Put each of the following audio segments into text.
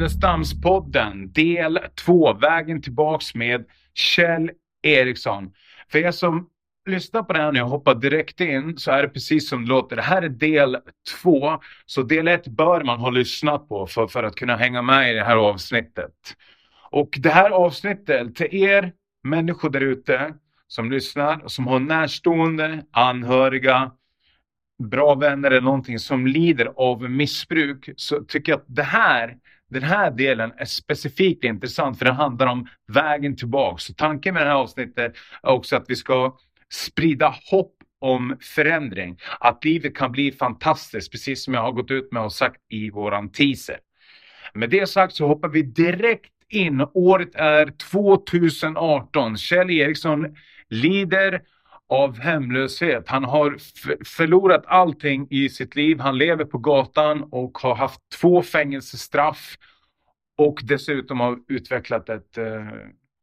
Nynäshamnspodden del 2, Vägen tillbaks med Kjell Eriksson. För er som lyssnar på det här nu och hoppar direkt in så är det precis som det låter. Det här är del 2, så del 1 bör man ha lyssnat på för, för att kunna hänga med i det här avsnittet. Och det här avsnittet till er människor där ute som lyssnar och som har närstående, anhöriga, bra vänner eller någonting som lider av missbruk så tycker jag att det här, den här delen är specifikt intressant för det handlar om vägen tillbaka. Så tanken med det här avsnittet är också att vi ska sprida hopp om förändring. Att livet kan bli fantastiskt, precis som jag har gått ut med och sagt i våran teaser. Med det sagt så hoppar vi direkt in. Året är 2018. Kjell Eriksson lider av hemlöshet. Han har förlorat allting i sitt liv. Han lever på gatan och har haft två fängelsestraff och dessutom har utvecklat ett eh,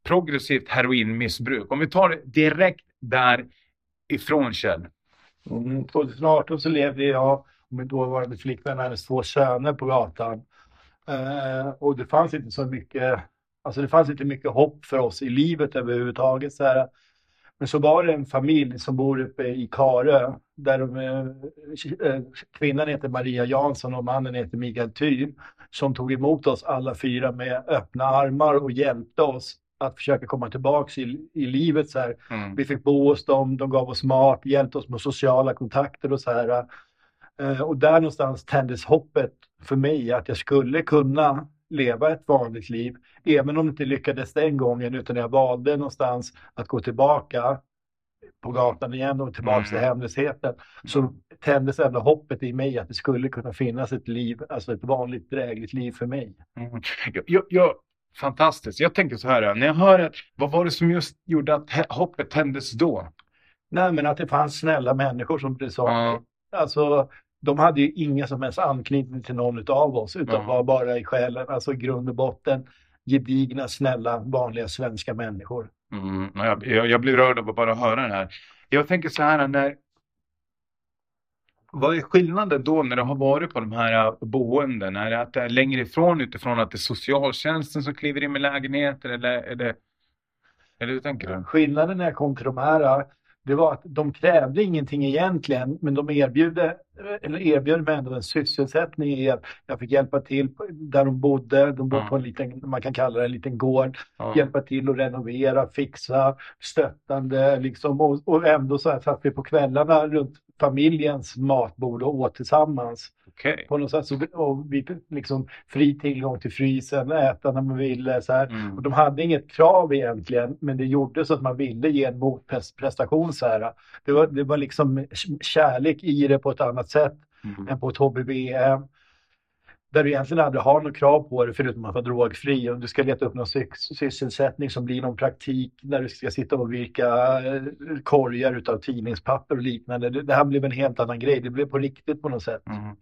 progressivt heroinmissbruk. Om vi tar det direkt därifrån Kjell. Mm, 2018 så levde jag och min dåvarande flickvän och hennes två söner på gatan. Eh, och det fanns inte så mycket, alltså det fanns inte mycket hopp för oss i livet överhuvudtaget. Så här. Men så var det en familj som bor uppe i Karö där de, eh, kvinnan heter Maria Jansson och mannen heter Mikael Ty som tog emot oss alla fyra med öppna armar och hjälpte oss att försöka komma tillbaks i, i livet. Så. Mm. Vi fick bo hos dem, de gav oss mat, hjälpte oss med sociala kontakter och så här. Eh, och där någonstans tändes hoppet för mig att jag skulle kunna leva ett vanligt liv. Även om det inte lyckades den gången utan jag valde någonstans att gå tillbaka på gatan igen och tillbaka mm. till hemlösheten. Så tändes ändå hoppet i mig att det skulle kunna finnas ett liv, alltså ett vanligt drägligt liv för mig. Mm. Jag, jag, fantastiskt. Jag tänker så här, när jag hör att, vad var det som just gjorde att hoppet tändes då? Nej, men att det fanns snälla människor som du sa. Mm. Alltså, de hade ju inga som helst anknytning till någon av oss utan mm. var bara i själen, alltså i grund och botten gedigna, snälla, vanliga svenska människor. Mm, jag, jag, jag, blir rörd av att bara höra det här. Jag tänker så här när vad är skillnaden då när du har varit på de här boenden? Är det att det är längre ifrån utifrån att det är socialtjänsten som kliver in med lägenheter eller, eller, eller hur tänker du? Skillnaden när jag kom till de här det var att de krävde ingenting egentligen, men de erbjöd, eller erbjöd mig ändå en sysselsättning i att jag fick hjälpa till där de bodde. De bodde ja. på en liten, man kan kalla det en liten gård. Ja. Hjälpa till att renovera, fixa, stöttande liksom. Och, och ändå så här satt vi på kvällarna runt familjens matbord och åt tillsammans. Okay. På något sätt så, och vi liksom fri tillgång till frysen, äta när man ville. Så här. Mm. Och de hade inget krav egentligen, men det gjorde så att man ville ge en motprestation. Så här. Det, var, det var liksom kärlek i det på ett annat sätt mm. än på ett HBBM där du egentligen aldrig har något krav på dig förutom att vara drogfri. Om du ska leta upp någon sysselsättning som blir någon praktik när du ska sitta och virka eh, korgar utav tidningspapper och liknande. Det, här blev en helt annan grej. Det blev på riktigt på något sätt. Mm.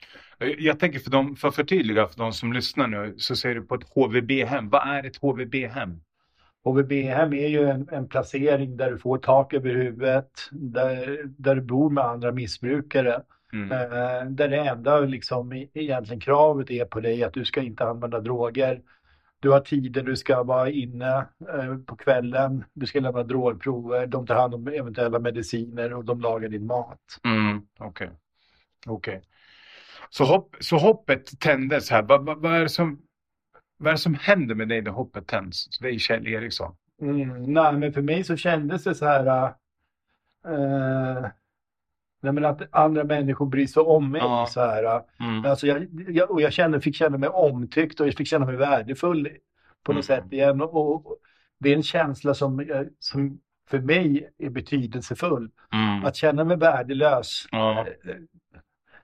Jag tänker för, dem, för att förtydliga för de som lyssnar nu så säger du på ett HVB-hem. Vad är ett HVB-hem? HVB-hem är ju en, en, placering där du får tak över huvudet, där, där du bor med andra missbrukare. Mm. Eh, där det enda liksom, egentligen kravet är på dig att du ska inte använda droger. Du har tider du ska vara inne eh, på kvällen, du ska lämna drogprover, de tar hand om eventuella mediciner och de lagar din mat. Mm. Okej. Okay. okay. Så, hopp, så hoppet tändes här. Vad, vad, vad, är som, vad är det som händer med dig när hoppet tänds? Det är Kjell Eriksson. Mm, nej, men för mig så kändes det så här. Uh, Nej, men att andra människor bryr sig om mig. Ja. Så här. Mm. Alltså jag, jag, och jag kände, fick känna mig omtyckt och jag fick känna mig värdefull på något mm. sätt igen. Och, och, det är en känsla som, som för mig är betydelsefull. Mm. Att känna mig värdelös. Ja.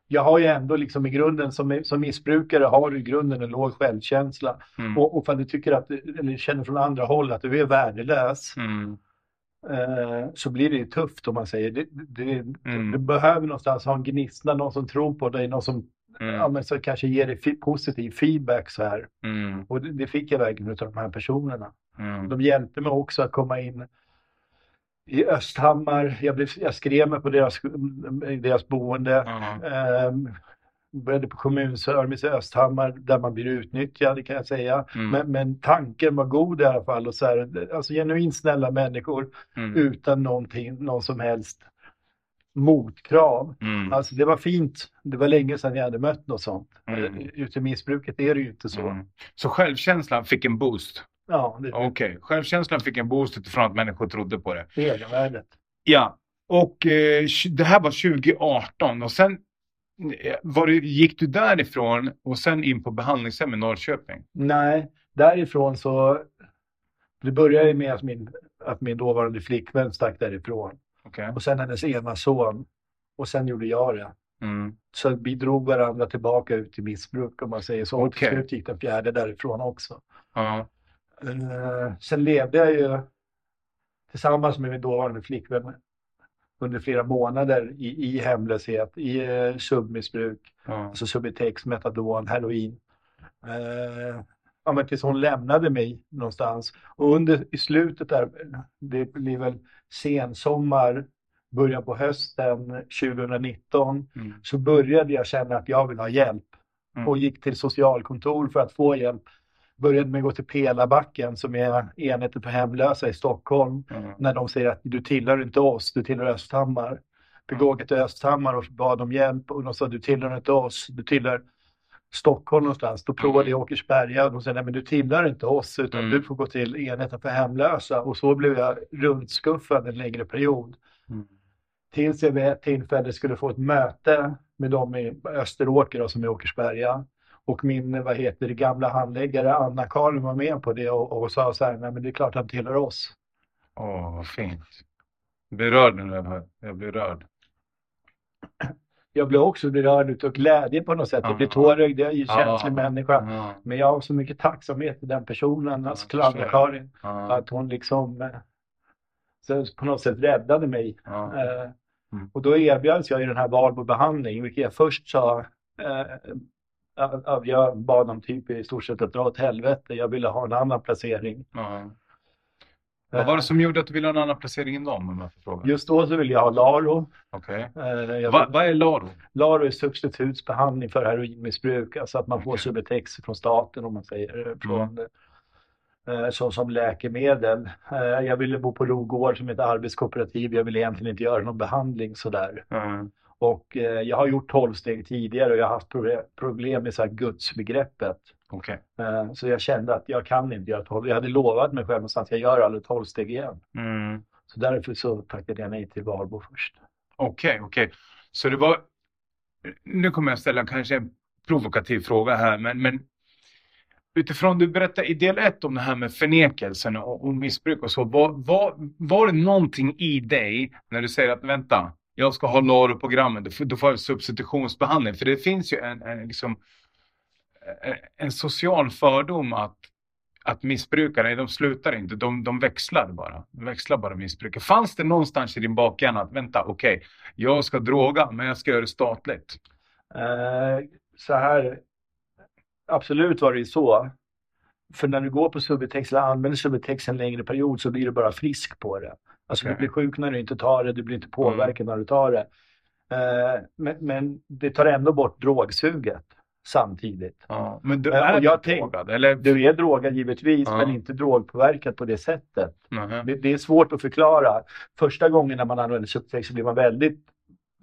Jag har ju ändå liksom i grunden som, som missbrukare har du i grunden en låg självkänsla. Mm. Och, och för du tycker att, eller känner från andra håll att du är värdelös. Mm Eh, så blir det tufft om man säger. Det, det, mm. Du behöver någonstans ha en gnista, någon som tror på dig, någon som mm. ja, men så kanske ger dig positiv feedback så här. Mm. Och det, det, fick jag verkligen av de här personerna. Mm. De hjälpte mig också att komma in i Östhammar. Jag, blev, jag skrev mig på deras, deras boende. Um, började på kommunservice i Östhammar där man blir utnyttjad kan jag säga. Mm. Men, men tanken var god i alla fall. Och så här, alltså genuint snälla människor Mm. utan någonting, någon som helst motkrav. Mm. Alltså det var fint. Det var länge sedan jag hade mött något sånt. Mm. Eh, Ute i missbruket är det ju inte så. Mm. Så självkänslan fick en boost? Ja, det Okej, självkänslan fick en boost utifrån att människor trodde på det. egenvärdet. Ja, och eh, det här var 2018 och sen var det, gick du därifrån och sen in på behandlingshem i Norrköping? Nej, därifrån så... Det började med att min, att min dåvarande flickvän stack därifrån. Okej. Och sen hennes ena son. Och sen gjorde jag det. Mm. Så vi drog varandra tillbaka ut i missbruk om man säger så. Och till slut gick den fjärde därifrån också. Ja. Eh, sen levde jag ju tillsammans med min dåvarande flickvän under flera månader i, i hemlöshet, i eh, submissbruk, ja. alltså Subutex, Metadon, heroin. Eh, ja, men tills hon lämnade mig någonstans. Och under, i slutet där, det blir väl sensommar, början på hösten 2019, Mm. så började jag känna att jag vill ha hjälp Mm. och gick till socialkontor för att få hjälp. Började med att gå till Pelabacken som är enheten för hemlösa i Stockholm. Mm. När de säger att du tillhör inte oss, du tillhör Östhammar. Fick åka till Östhammar och bad om hjälp och de sa du tillhör inte oss, du tillhör Stockholm någonstans. Då provade jag Åkersberga och de sa nej men du tillhör inte oss utan Mm. du får gå till enheten för hemlösa. Och så blev jag runtskuffad en längre period. Mm. Tills jag vid ett tillfälle skulle få ett möte med dem i Österåker då, som är Åkersberga. Och min, vad heter det, gamla handläggare Anna-Karin var med på det och, och sa så här, nej men det är klart han tillhör oss. Åh, vad fint. Jag blir rörd nu jag blir rörd. Jag blev också berörd utav glädje på något sätt. Jag blir tårögd, jag är ju känslig människa. Men jag har så mycket tacksamhet till den personen, alltså till. Anna-Karin. Att hon liksom eh, så på något sätt räddade mig. Eh, Mm. Och då erbjöds jag i den här Valbo-behandling, vilket jag först sa eh, jag bad dem typ i stort sett att dra åt helvete. Jag ville ha en annan placering. Ja. Vad var det som gjorde att du ville ha en annan placering än dem får? Just då så ville jag ha Laro. Okej. Eh, Va- Vad är LARO? Laro är substitutsbehandling för heroinmissbruk, alltså att man får Okej. Subutex från staten om man säger från, eh, så som läkemedel. Eh, jag ville bo på Rogård som ett arbetskooperativ. Jag ville egentligen inte göra någon behandling sådär. Ja. Och eh, jag har gjort 12 steg tidigare och jag har haft proble- problem med så här gudsbegreppet. Okej. Eh, så jag kände att jag kan inte göra 12. Jag hade lovat mig själv någonstans att jag gör aldrig 12 steg igen. Mm. Så därför så tackade jag nej till Valbo först. Okej, okej. Så det var... Nu kommer jag ställa kanske en provokativ fråga här, men, men utifrån du berättade i del ett om det här med förnekelsen och, och missbruk och så. Var, var, var det någonting i dig när du säger att vänta, jag ska ha LARO-programmet, då får, då får jag substitutionsbehandling. För det finns ju en, en, liksom, en- social fördom att att missbrukare, de slutar inte, de, de växlar bara. De växlar bara missbruket. Fanns det någonstans i din bakhjärna att vänta, okej, jag ska droga, men jag ska göra det statligt? Eh, så här, absolut var det ju så. För när du går på Subutex eller använder Subutex en längre period så blir du bara frisk på det. Alltså du blir sjuk när du inte tar det, du blir inte påverkad när du tar det. Eh, men, men det tar ändå bort drogsuget samtidigt. Ja. Men du Ja, är och jag tänk- drogad, eller? Du är drogad givetvis, Ja. men inte drogpåverkad på det sättet. Nähä. Det, det är svårt att förklara. Första gången när man använder Subutex så blir man väldigt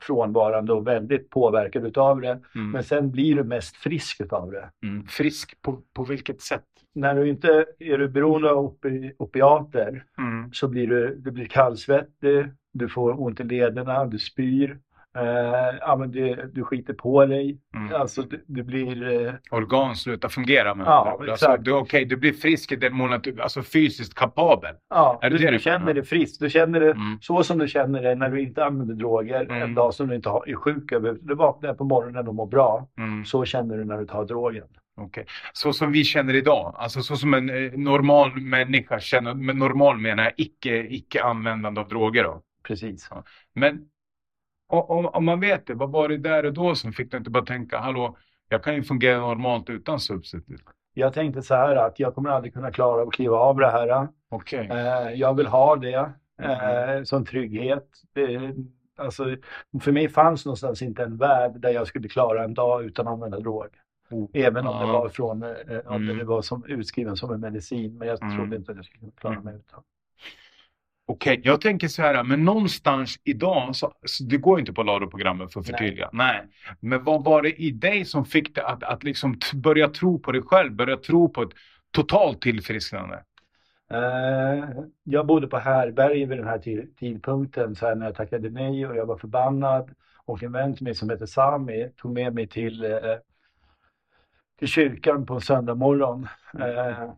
frånvarande och väldigt påverkad utav det. Mm. Men sen blir du mest frisk utav det. Mm. Frisk på, på vilket sätt? När du inte är du beroende av opi, opiater Mm. så blir du, du blir kallsvettig, du får ont i lederna, du spyr, eh, ja, men det, du skiter på dig. Mm. Alltså du, du blir... Eh, Organ slutar fungera med Ja, ord. exakt. Alltså, du, okej, du blir frisk i den mån att du alltså fysiskt kapabel. ja, Är det du, det du du känner dig frisk. Du känner dig Mm. så som du känner dig när du inte använder droger Mm. en dag som du inte har, är sjuk över. Du vaknar på morgonen och mår bra. Mm. Så känner du när du tar drogen. Okej. Så som vi känner idag, alltså så som en eh, normal människa känner, med normal menar jag icke, icke användande av droger då. Precis. Men o- om, om man vet det, vad var det där och då som fick dig inte bara tänka, hallå, jag kan ju fungera normalt utan substitut. Jag tänkte så här att jag kommer aldrig kunna klara att kliva av det här. Okej. Eh, jag vill ha det eh, som trygghet. Det, alltså, för mig fanns någonstans inte en värld där jag skulle klara en dag utan att använda drog. Oh. Även om det Ja. var från, eh, om Mm. det var som utskriven som en medicin. Men jag Mm. trodde inte att jag skulle klara Mm. mig utan. Okej, jag tänker så här, men någonstans idag, så, så det går inte på LARO-programmet för att förtydliga. Nej. Men vad var det i dig som fick dig att, att liksom börja tro på dig själv, börja tro på ett totalt tillfrisknande? Eh, jag bodde på härberge vid den här ti- tidpunkten så här, när jag tackade nej och jag var förbannad. Och en vän till mig som heter Sami tog med mig till, eh, till kyrkan på en söndag morgon. Eh,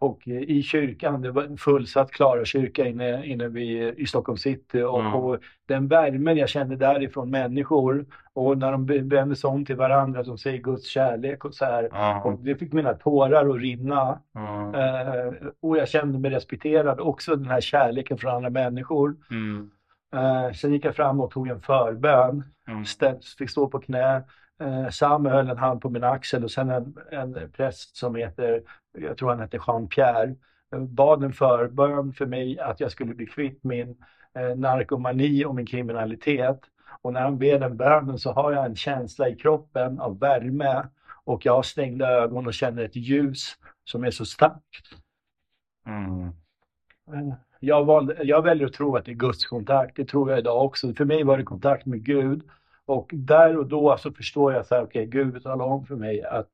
och i kyrkan, det var en fullsatt Klara kyrka inne, inne vid, i Stockholm city. Och, Mm. och den värmen jag kände därifrån människor och när de vänder sig om till varandra, de säger Guds kärlek och så här. Ja. Och det fick mina tårar att rinna. ja. Eh, och jag kände mig respekterad. Också den här kärleken från andra människor. Mm. Eh, sen gick jag fram och tog en förbön. Mm. Ställ, fick stå på knä. Eh, Sam höll en hand på min axel och sen en, en präst som heter, jag tror han heter Jean-Pierre, eh, bad en förbön för mig att jag skulle bli kvitt min eh, narkomani och min kriminalitet. Och när han ber den bönen så har jag en känsla i kroppen av värme och jag har stängda ögon och känner ett ljus som är så starkt. Mm. Eh, Jag, valde, jag väljer att tro att det är Guds kontakt. Det tror jag idag också. För mig var det kontakt med Gud. Och där och då så förstår jag så här, okej, Gud talar om för mig att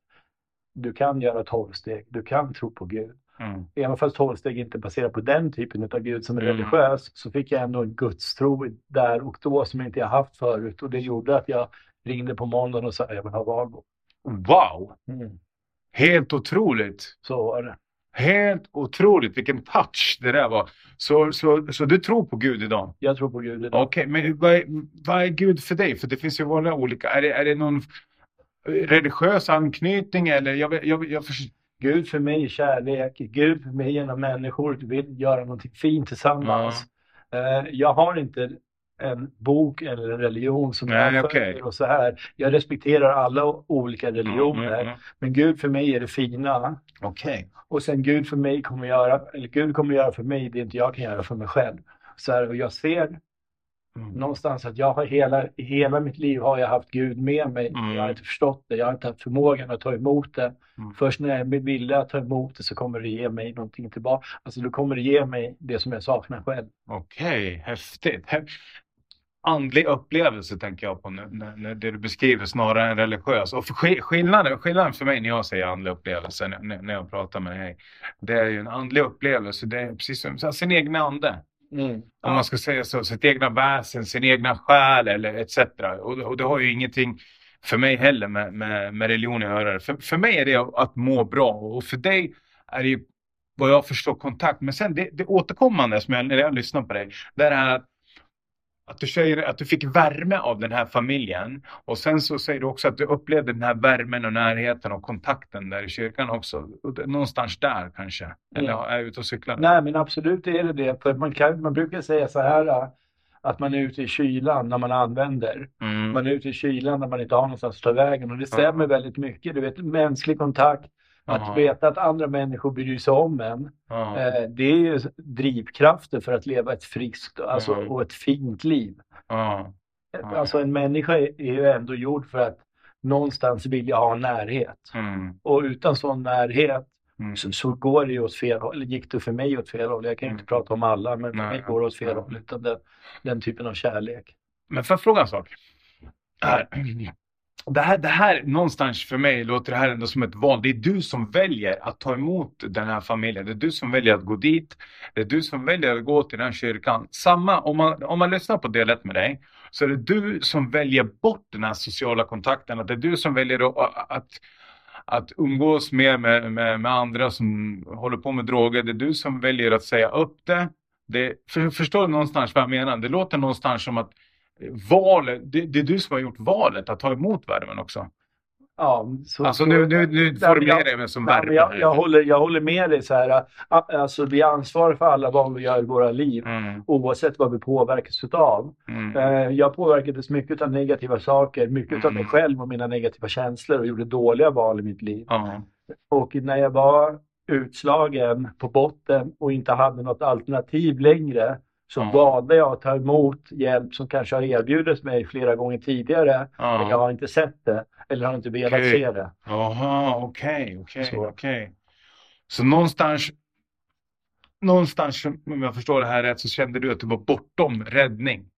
du kan göra tolvsteg. Du kan tro på Gud. Mm. Även fast tolvsteg inte baserar på den typen av Gud som är Mm. religiös så fick jag ändå en gudstro där och då som jag inte jag haft förut. Och det gjorde att jag ringde på måndagen och sa jag vill ha Valbo. Wow! Mm. Helt otroligt! Så var det. Helt otroligt vilken touch det där var. Så, så, så du tror på Gud idag? Jag tror på Gud idag. Okej, men vad är, vad är Gud för dig? För det finns ju många olika. Är det, är det någon religiös anknytning eller? Jag, jag, jag, förstår. Gud för mig är kärlek. Gud för mig genom människor vill göra någonting fint tillsammans. Eh, Jag har inte en bok eller en religion som Nej, jag följer och så här. Jag respekterar alla olika religioner. Mm, mm, mm. Men Gud för mig är det fina. Okej. Och sen Gud för mig kommer göra, eller Gud kommer göra för mig det inte jag kan göra för mig själv. Så här, och jag ser Mm. någonstans att jag har hela, hela mitt liv har jag haft Gud med mig. Mm. Jag har inte förstått det, jag har inte haft förmågan att ta emot det. Mm. Först när jag att ta emot det så kommer det ge mig någonting tillbaka. Alltså då kommer det ge mig det som jag saknar själv. Okej, häftigt. Andlig upplevelse tänker jag på nu, när, när det du beskriver snarare än religiös. Och skillnaden, skillnaden för mig när jag säger andlig upplevelse, när, när jag pratar med dig, det är ju en andlig upplevelse. Det är precis som här, sin egna ande. Om man ska säga så, sitt egna väsen, sin egna själ eller etc. Och, och det har ju ingenting för mig heller med, med, med religion att göra. För, för mig är det att må bra och för dig är det ju vad jag förstår kontakt. Men sen det, det återkommande som jag, när jag lyssnar på dig, det är det här att, att du säger att du fick värme av den här familjen och sen så säger du också att du upplevde den här värmen och närheten och kontakten där i kyrkan också. Någonstans där kanske. Eller Mm. är jag ute och cyklar? Nej, men absolut är det det. För man, kan, man brukar säga så här äh, att man är ute i kylan när man använder. Mm. Man är ute i kylan när man inte har någonstans att ta vägen. Och det stämmer väldigt mycket. Du vet, mänsklig kontakt. Att veta att andra människor bryr sig om en. Eh, det är ju drivkrafter för att leva ett friskt alltså, och ett fint liv. Ja. Alltså en människa är är ju ändå gjord för att någonstans vilja ha närhet. Mm. Och utan sån närhet Mm. så, så går det ju åt fel håll. Gick det för mig åt fel håll? Jag kan ju inte Mm. prata om alla, men för Nej. mig går det åt fel håll. Utan den, den typen av kärlek. Men får jag fråga en sak? Här. Det här, det här, någonstans för mig låter det här ändå som ett val. Det är du som väljer att ta emot den här familjen. Det är du som väljer att gå dit. Det är du som väljer att gå till den här kyrkan. Samma, om man, om man lyssnar på del med dig, så är det du som väljer bort den här sociala kontakten. Att det är du som väljer att, att, att umgås mer med, med, med andra som håller på med droger. Det är du som väljer att säga upp det. det för, förstår du någonstans vad jag menar? Det låter någonstans som att valet, det, det är du som har gjort valet att ta emot värmen också. Ja, så, Alltså så- nu, nu, nu formulerar jag- mig som värme. jag, jag, håller, jag håller med dig så här. ä- Alltså vi är ansvariga för alla val vi gör i våra liv. Mm, Oavsett vad vi påverkas utav. mm, Eh, Jag påverkades mycket av negativa saker, mycket av mig Mm. själv och mina negativa känslor och gjorde dåliga val i mitt liv. ja, Och när jag var utslagen på botten och inte hade något alternativ längre, så Ja. valde jag att ta emot hjälp som kanske har erbjudits mig flera gånger tidigare. Men jag Ja. har inte sett det eller har inte velat Okej. se det. Jaha, okej, okej, okej. Så någonstans, någonstans, om jag förstår det här rätt, så kände du att du var bortom räddning?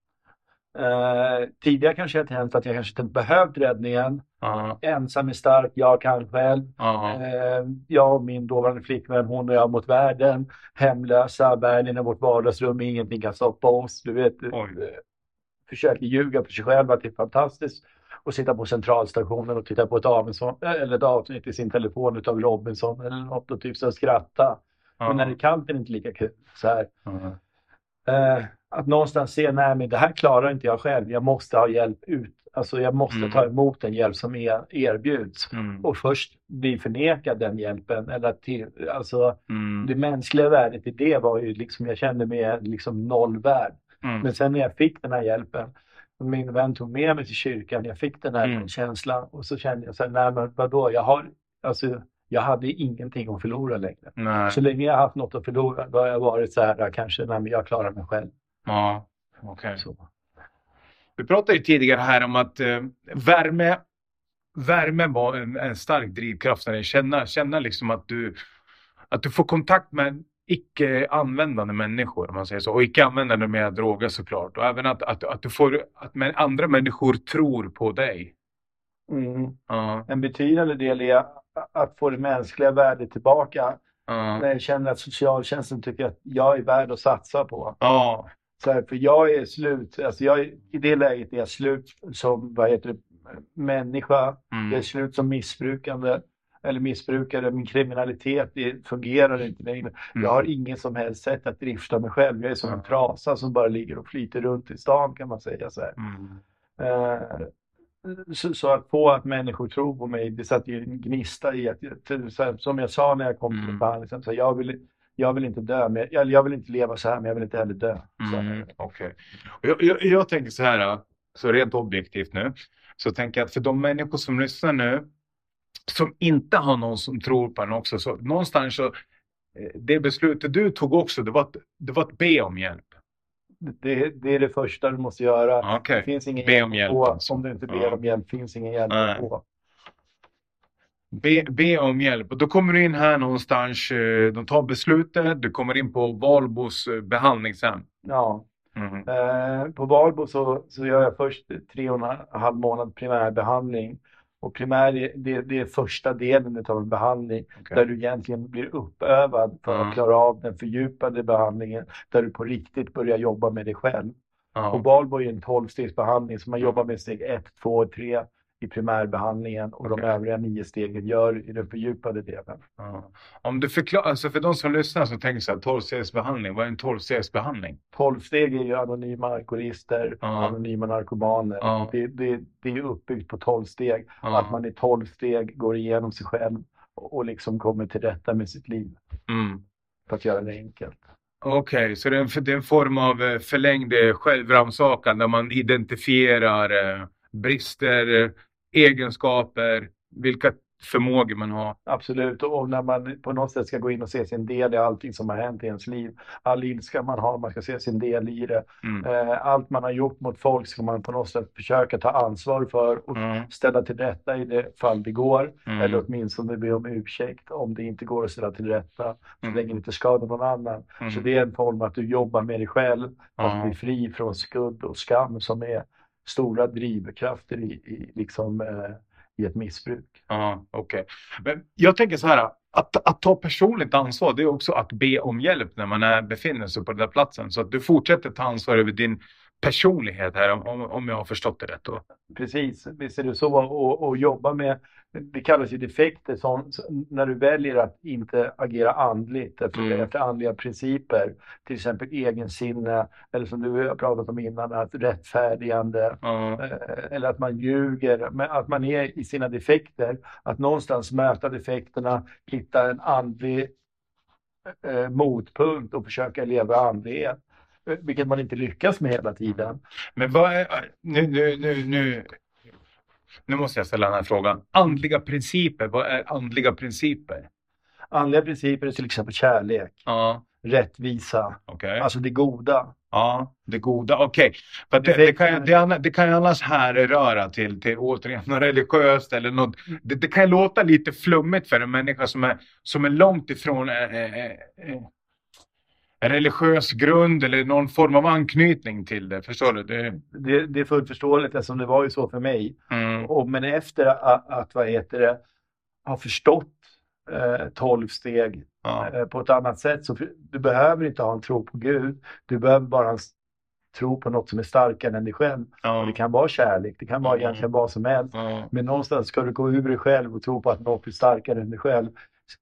Eh, tidigare kanske jag tänkt att jag kanske inte behövt räddningen. Ja, Ensam är stark, jag kan själv. ja, Eh, jag och min dåvarande flickvän, hon och jag mot världen. Hemlösa, världen i vårt vardagsrum, ingenting kan stoppa oss. Du vet, Oj. eh, försöker ljuga för sig själv att det är fantastiskt. Och sitta på centralstationen och titta på ett, Avinsson, eller ett avsnitt i sin telefon utav Robinson eller något och typ så skratta. Men när det är kallt är det inte lika kul. Så här. ja. Eh, att någonstans se, nej men det här klarar inte jag själv. Jag måste ha hjälp ut. Alltså jag måste Mm. ta emot den hjälp som er, erbjuds. Mm, Och först bli förnekad den hjälpen. Eller till, alltså mm, det mänskliga värdet i det var ju liksom, jag kände mig liksom nollvärd. mm. Men sen när jag fick den här hjälpen, min vän tog med mig till kyrkan, jag fick den här Mm. känslan och så kände jag så här, nej men vadå, jag har, alltså jag hade ingenting att förlora längre. Nej, Så länge jag haft något att förlora, då har jag varit så här, kanske, nej men jag klarar mig själv. ja, okej. Så. Vi pratade ju tidigare här om att eh, värme, värme var en, en stark drivkraft dig. Känna, känna liksom att du, att du får kontakt med icke användande människor, om man säger så. Och icke användande med droger såklart. Och även att, att, att du får, att andra människor tror på dig. Mm. Ja, En betydande del är att få det mänskliga värdet tillbaka. ja, När jag känner att socialtjänsten tycker att jag är värd att satsa på. ja, Så här, för jag är slut, alltså jag, i det läget är jag slut som, vad heter det, människa. Jag är mm, slut som missbrukande eller missbrukare. Min kriminalitet det fungerar inte längre. Jag har ingen som helst sätt att drifta mig själv. Jag är som en trasa som bara ligger och flyter runt i stan kan man säga. Så, här. mm, Eh, så, så att få att människor tror på mig, det satte ju en gnista i att, här, som jag sa när jag kom till Mm. behandling, så här, jag, vill, jag vill inte dö, men jag, jag vill inte leva så här, men jag vill inte heller dö. Mm, Okej. Och Jag, jag, jag tänker så här, så rent objektivt nu, så tänker jag att för de människor som lyssnar nu, som inte har någon som tror på en också, så någonstans så, eh, det beslutet du tog också, det var det var att be om hjälp. Det, det är det första du måste göra. Det Okej. finns ingen Be om hjälp få. alltså. Om du inte ber Ja. om hjälp finns ingen hjälp Nej. att få. Be, be om hjälp. Och då kommer du in här någonstans, eh, de tar beslutet, du kommer in på Valbos eh, behandlingshem. Ja. Mm. Eh, på Valbo så, så gör jag först tre och en halv månad primärbehandling. Och primär, är- det, det är första delen av en behandling Okej. där du egentligen blir uppövad för Ja. att klara av den fördjupade behandlingen där du på riktigt börjar jobba med dig själv. Och Ja. Valbo är en tolvstegsbehandling så man Ja. jobbar med steg ett, två och tre i primärbehandlingen och de Okej. övriga nio stegen gör i den fördjupade delen. Ja. Om du förklarar, alltså för de som lyssnar som tänker så här, 12-stegsbehandling, vad är en 12-stegsbehandling? Tolv steg är ju anonyma alkoholister, Ja. anonyma narkomaner. Ja. Det, det, det är uppbyggt på tolv steg. Ja. Att man i tolv steg går igenom sig själv och, liksom kommer till rätta med sitt liv. Mm. För att göra det enkelt. Okej, så det är, en, det är en form av eh, förlängd eh, självrannsakan där man identifierar eh, brister, egenskaper, vilka förmågor man har. Absolut, och när man på något sätt ska gå in och se sin del i allting som har hänt i ens liv. All ilska man har, man ska se sin del i det. Mm. Eh, Allt man har gjort mot folk ska man på något sätt försöka ta ansvar för och Mm. ställa till rätta i det fall det går. Mm. Eller åtminstone be om ursäkt om det inte går att ställa till rätta. Så Mm. länge det inte skadar någon annan. Mm. Så det är en form att du jobbar med dig själv. Att bli fri från skuld och skam som är stora drivkrafter i, i, liksom, eh, i ett missbruk. Ja, okej. Men jag tänker så här, att, att ta personligt ansvar, det är också att be om hjälp när man är, befinner sig på den där platsen. Så att du fortsätter ta ansvar över din personlighet här, om, om jag har förstått det rätt. Då. Precis, visst är det så. Och, och jobba med, det kallas ju defekter, som, när du väljer att inte agera andligt efter, Mm. efter andliga principer. Till exempel egensinne, eller som du har pratat om innan, att rättfärdigande. Eh, Eller att man ljuger, men att man är i sina defekter. Att någonstans möta defekterna, hitta en andlig eh, motpunkt och försöka leva andlighet. Vilket man inte lyckas med hela tiden. Men vad är, nu, nu, nu, nu, nu måste jag ställa den här frågan. Andliga principer, vad är andliga principer? Andliga principer är till exempel kärlek, Ja, rättvisa, okej. alltså det goda. Ja, det goda. Okej, att det, det, kan, det, det kan ju annars härröra till, till återigen något religiöst eller något. Det, det kan ju låta lite flummigt för en människa som är, som är långt ifrån eh, eh, eh, religiös grund eller någon form av anknytning till det. Förstår du? Det, Det, det är fullt förståeligt eftersom det var ju så för mig. mm, Och, men efter att, att vad heter det, ha förstått eh, 12 steg ja, eh, på ett annat sätt så du behöver inte ha en tro på Gud. Du behöver bara tro på något som är starkare än dig själv. Ja, det kan vara kärlek, det kan vara Mm. egentligen vad som helst. ja, Men någonstans ska du gå ur dig själv och tro på att något är starkare än dig själv.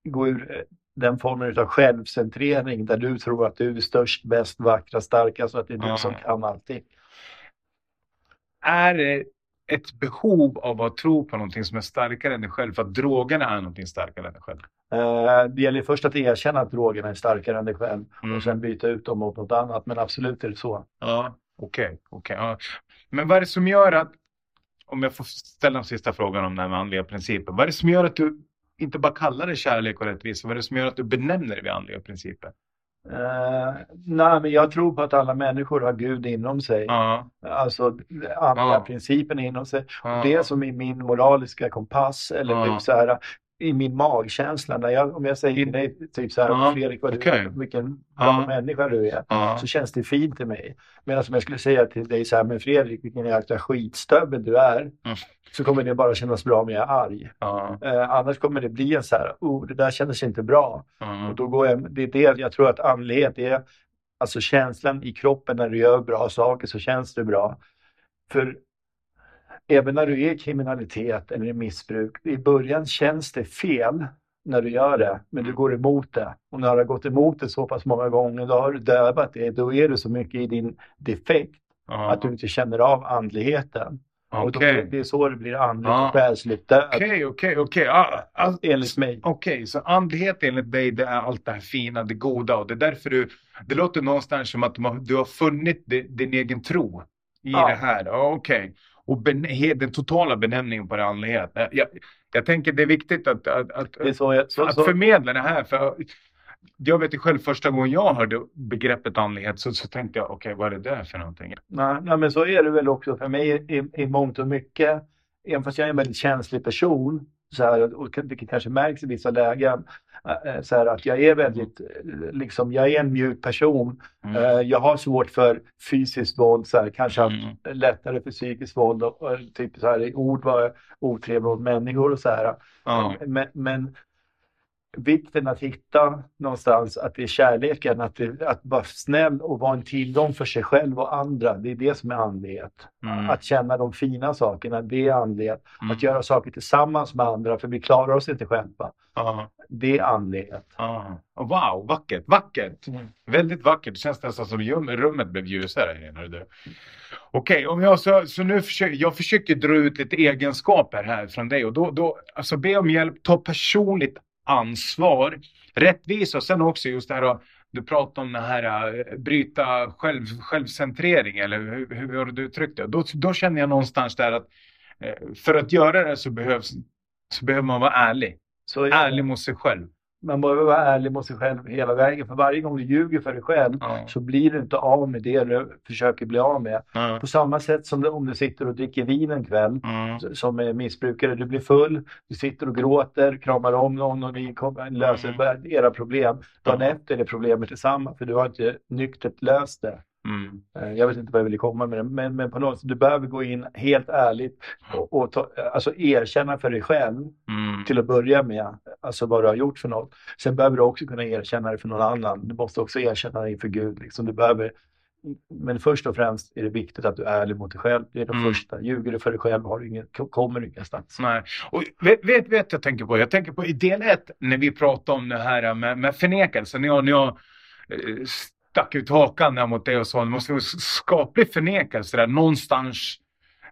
Gå ur eh, den formen av självcentrering där du tror att du är störst, bäst, vackrast, starkast och att det är du Ja. som kan allting. Är det ett behov av att tro på någonting som är starkare än dig själv för att drogerna är någonting starkare än dig själv? Eh, Det gäller först att erkänna att drogerna är starkare än dig själv Mm. och sen byta ut dem mot något annat. Men absolut är det så. Ja, okej. okej, ja. Men vad är det som gör att, om jag får ställa den sista frågan om den här andliga principen. Vad är det som gör att du inte bara kallar det kärlek och rättvisa? Vad är det som gör att du benämner det vid andliga principer? Eh, nej, men jag tror på att alla människor har Gud inom sig. Ja, Alltså andra Ja. principen inom sig. ja, Det som är min moraliska kompass eller typ så här i min magkänsla. När jag, om jag säger till dig typ så här, Ja, Fredrik, vad du, okej. vilken bra Ja. människa du är. ja, Så känns det fint till mig. Medan om jag skulle säga till dig så här, men Fredrik, vilken jäkla skitstövel du är. Mm. Så kommer det bara kännas bra om jag är arg. ja, Eh, annars kommer det bli en så här, oh, det där kändes inte bra. ja, Och då går jag, det är det jag tror att andlighet är, alltså känslan i kroppen när du gör bra saker så känns det bra. För även när du är i kriminalitet eller i missbruk, i början känns det fel när du gör det, men du går emot det. Och när du har gått emot det så pass många gånger, då har du dövat det, då är du så mycket i din defekt ja. att du inte känner av andligheten. Och då, Okej, det är så det blir andligt och själsligt död, okej, okej, okej. Ah, ah, enligt mig. Okej, så andlighet enligt dig det är allt det här fina, det goda och det är därför du, det låter någonstans som att du har, funnit di- din egen tro i Ja. det här. Okej, och den totala benämningen på det andlighet. Jag, jag, tänker det är viktigt att, att, att, Det är så jag, så, att så, förmedla det här. För jag vet ju själv första gången jag hörde begreppet andlighet så, så tänkte jag okej vad är det där för någonting? Nej, nej, men så är det väl också för mig i, i mångt och mycket. Även fast jag är en väldigt känslig person, så här, och det kanske märks i vissa lägen, eh, så här, att jag är väldigt, eh, liksom, jag är en mjuk person. Mm. Eh, Jag har svårt för fysiskt våld, så här, kanske haft Mm. lättare för psykiskt våld och, och typ så här, ord var otrevlig mot människor och så här. Ja, Men, men vikten att hitta någonstans att det är kärleken, att, det, att vara snäll och vara en tillgång för sig själv och andra. Det är det som är andlighet. mm, Att känna de fina sakerna, det är andlighet. mm, Att göra saker tillsammans med andra, för vi klarar oss inte själva. ja, Det är andlighet. Och Wow, vackert, vackert. Mm. Väldigt vackert. Det känns nästan som rummet blev ljusare. Okej, om jag så, så nu försöker jag försöker dra ut lite egenskaper här från dig och då, då alltså be om hjälp, ta personligt ansvar, rättvisa och sen också just det här du pratar om det här äh, bryta själv, självcentrering eller hur, hur har du uttryckt det? Då, då känner jag någonstans där att eh, för att göra det så behövs så behöver man vara ärlig. Så det. Ärlig mot sig själv. Man behöver vara ärlig mot sig själv hela vägen. För varje gång du ljuger för dig själv Ja. så blir du inte av med det du försöker bli av med. Ja. På samma sätt som om du sitter och dricker vin en kväll Mm. som är missbrukare. Du blir full, du sitter och gråter, kramar om någon och ni kommer, löser era problem. Dagen Ja. efter är problemet detsamma för du har inte nyktert löst det. Mm. Eh, Jag vet inte vad jag ville komma med det, men, men på något sätt, du behöver gå in helt ärligt och, och ta, alltså erkänna för dig själv Mm. till att börja med, alltså vad du har gjort för något. Sen behöver du också kunna erkänna det för någon annan. Du måste också erkänna det inför Gud. Liksom. Du behöver, men först och främst är det viktigt att du är ärlig mot dig själv. Det är det Mm. första. Ljuger du för dig själv har du ingen, kommer du ingenstans. Nej. Och vet, vet, vet jag tänker på? Jag tänker på i del ett när vi pratade om det här med, med förnekelse. När jag, när jag eh, stack ut hakan där mot dig och sa det måste vara skaplig förnekelse där någonstans.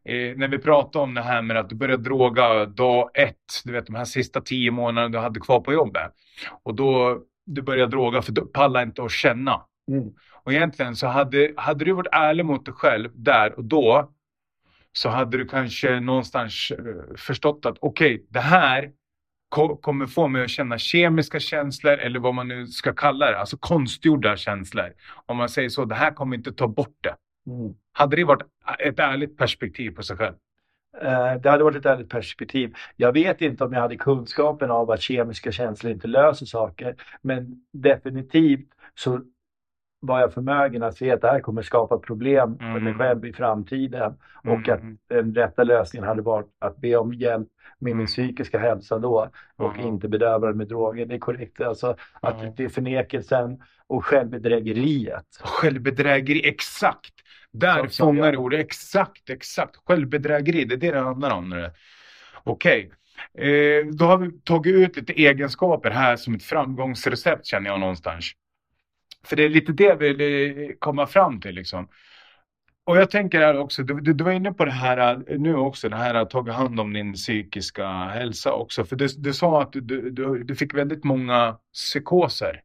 Eh, när vi pratade om det här med att du började droga dag ett, du vet de här sista tio månaderna du hade kvar på jobbet. Och då du började droga för du pallade inte att känna. Mm. Och egentligen så hade, hade du varit ärlig mot dig själv där och då så hade du kanske någonstans eh, förstått att okej, det här ko kommer få mig att känna kemiska känslor eller vad man nu ska kalla det, alltså konstgjorda känslor. Om man säger så, det här kommer inte ta bort det. Mm. Hade det varit ett ärligt perspektiv på sig själv? Eh, det hade varit ett ärligt perspektiv. Jag vet inte om jag hade kunskapen av att kemiska känslor inte löser saker, men definitivt så var jag förmögen att se att det här kommer skapa problem för mig mm. själv i framtiden och att mm. den rätta lösningen hade varit att be om hjälp med min mm. psykiska hälsa då och inte bedöva den med droger. Det är korrekt. Alltså att det är förnekelsen och självbedrägeriet. Självbedrägeri, exakt! Där fångar du ordet. Exakt, exakt. Självbedrägeri, det är det det handlar om. Okej. Okay. Eh, då har vi tagit ut lite egenskaper här som ett framgångsrecept känner jag någonstans. För det är lite det vi vill komma fram till liksom. Och jag tänker här också, du, du, du, var inne på det här nu också, det här att ta hand om din psykiska hälsa också. För du, du sa att du fick väldigt många psykoser.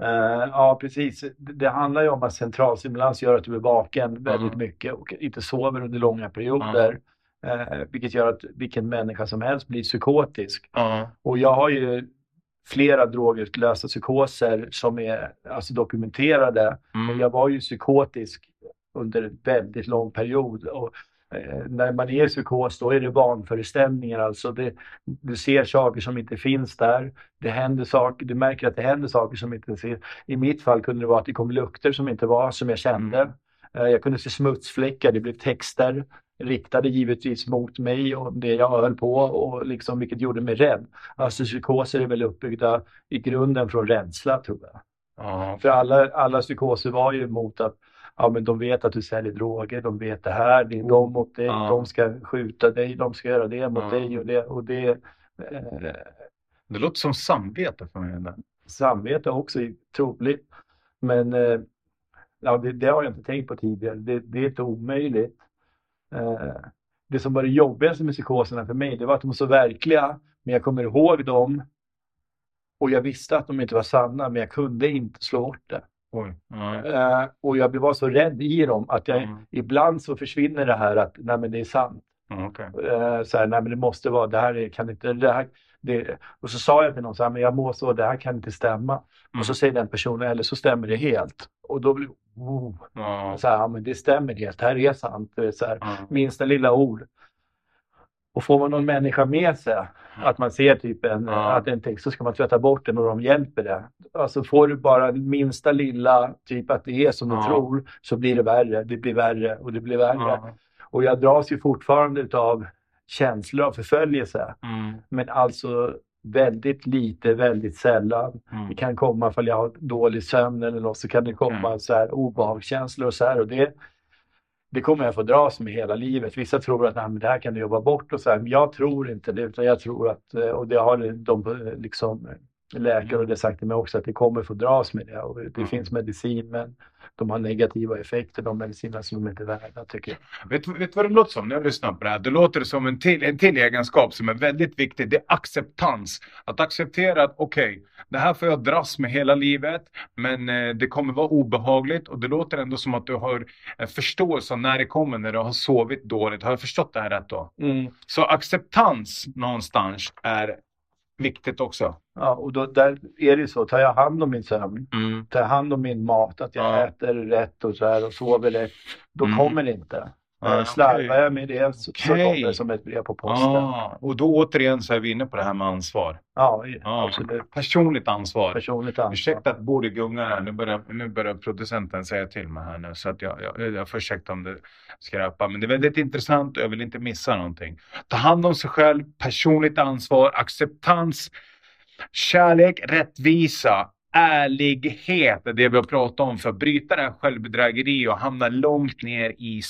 Uh, ja, precis. Det handlar ju om att centralstimulans gör att du är vaken väldigt mm. mycket och inte sover under långa perioder. Mm. Uh, vilket gör att vilken människa som helst blir psykotisk. Mm. Och jag har ju flera drogutlösta psykoser som är alltså, dokumenterade. Mm. Jag var ju psykotisk under en väldigt lång period. Och, eh, när man är i psykos då är det vanföreställningar. Alltså det, du ser saker som inte finns där. Det händer saker, du märker att det händer saker som inte finns. I mitt fall kunde det vara att det kom lukter som inte var, som jag kände. Mm. Eh, jag kunde se smutsfläckar, det blev texter riktade givetvis mot mig och det jag höll på och liksom, vilket gjorde mig rädd. Alltså psykoser är väl uppbyggda i grunden från rädsla tror jag. Mm. För alla, alla psykoser var ju emot att ja, men de vet att du säljer droger, de vet det här, det är de mot dig, mm. de ska skjuta dig, de ska göra det mot mm. dig och det. Och det, eh, det låter som samvete för mig. Samvete också troligt. Men eh, ja, det, det, har jag inte tänkt på tidigare. Det, det är inte omöjligt. Eh, det som var det jobbigaste med psykoserna för mig, det var att de var så verkliga, men jag kommer ihåg dem och jag visste att de inte var sanna, men jag kunde inte slå bort det. Uh, och jag var så rädd i dem att jag, mm. ibland så försvinner det här att nej men det är sant. Mm, okay. uh, så här, nej men det måste vara, det här kan inte, det här, det, och så sa jag till någon så här, men jag mår så, det här kan inte stämma. Mm. Och så säger den personen, eller så stämmer det helt. Och då blir oh, mm. så här, ja men det stämmer helt, det här är sant. Det är så här, mm. Minsta lilla ord. Och får man någon människa med sig, att man ser typ en, att en text, så ska man tvätta bort den och de hjälper det. Alltså får du bara minsta lilla, typ att det är som du tror, så blir det värre, det blir värre och det blir värre. Och jag dras ju fortfarande av känslor av förföljelse. Mm. Men alltså väldigt lite, väldigt sällan. Mm. Det kan komma ifall jag har dålig sömn eller något så kan det komma mm. så här obehagskänslor och så här. Och det, det kommer jag få dras med hela livet. Vissa tror att Nej, det här kan du jobba bort och så här, men jag tror inte det utan jag tror att, eh, och det har de liksom läkare och det sagt till mig också att det kommer få dras med det och det mm. finns medicin men de har negativa effekter, de medicinerna som de inte är värda tycker jag. Vet du vad det låter som när jag lyssnar på det här? Det låter som en till, en till egenskap som är väldigt viktig. Det är acceptans. Att acceptera att okej, okay, det här får jag dras med hela livet men eh, det kommer vara obehagligt och det låter ändå som att du har förståelse av när det kommer när du har sovit dåligt. Har jag förstått det här rätt då? Mm. Så acceptans någonstans är viktigt också. Ja, och då, där är det så, tar jag hand om min sömn, mm. tar jag hand om min mat, att jag ja. äter rätt och så här och sover rätt, då mm. kommer det inte. Ah, Slarvar okay. jag med det så, okay. så kommer det som ett brev på posten. Ah, och då återigen så är vi inne på det här med ansvar. Ja, ah, absolut. Personligt ansvar. Personligt ansvar. Ursäkta att bordet gungar här. Nu börjar, nu börjar producenten säga till mig här nu. Så att jag, jag, jag får ursäkta om det skräpar. Men det är väldigt intressant och jag vill inte missa någonting. Ta hand om sig själv, personligt ansvar, acceptans, kärlek, rättvisa ärlighet är det vi har pratat om för att bryta det här självbedrägeri och hamna långt ner i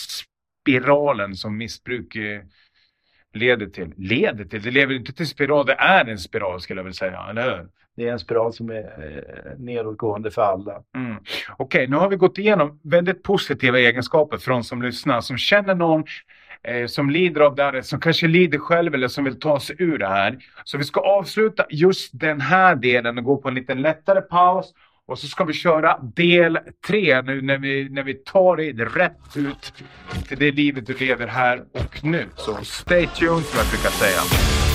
spiralen som missbruk eh, leder till. Leder till? Det leder inte till spiral, det är en spiral skulle jag vilja säga, eller hur? Det är en spiral som är eh, nedåtgående för alla. Mm. Okej, okay, nu har vi gått igenom väldigt positiva egenskaper för de som lyssnar, som känner någon eh, som lider av det här, som kanske lider själv eller som vill ta sig ur det här. Så vi ska avsluta just den här delen och gå på en lite lättare paus och så ska vi köra del tre nu när vi, när vi tar dig rätt ut till det livet du lever här och nu. Så stay tuned som jag brukar säga.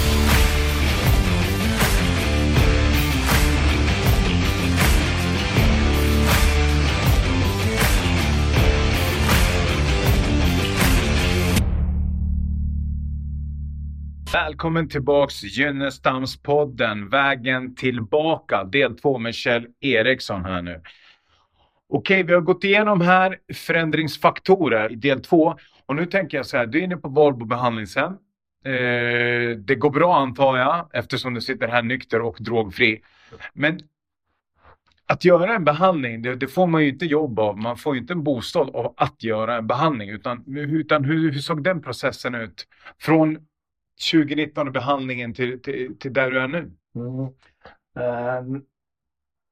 Välkommen tillbaks Gynnestamspodden, Vägen tillbaka, del 2 med Kjell Eriksson här nu. Okej, vi har gått igenom här förändringsfaktorer i del 2. Och nu tänker jag så här, du är inne på Valbo behandlingshem. Eh, det går bra antar jag, eftersom du sitter här nykter och drogfri. Men att göra en behandling, det, det, får man ju inte jobb av. Man får ju inte en bostad av att göra en behandling. Utan, utan hur, hur såg den processen ut? Från 2019 och behandlingen till, till, till där du är nu? Mm. Uh,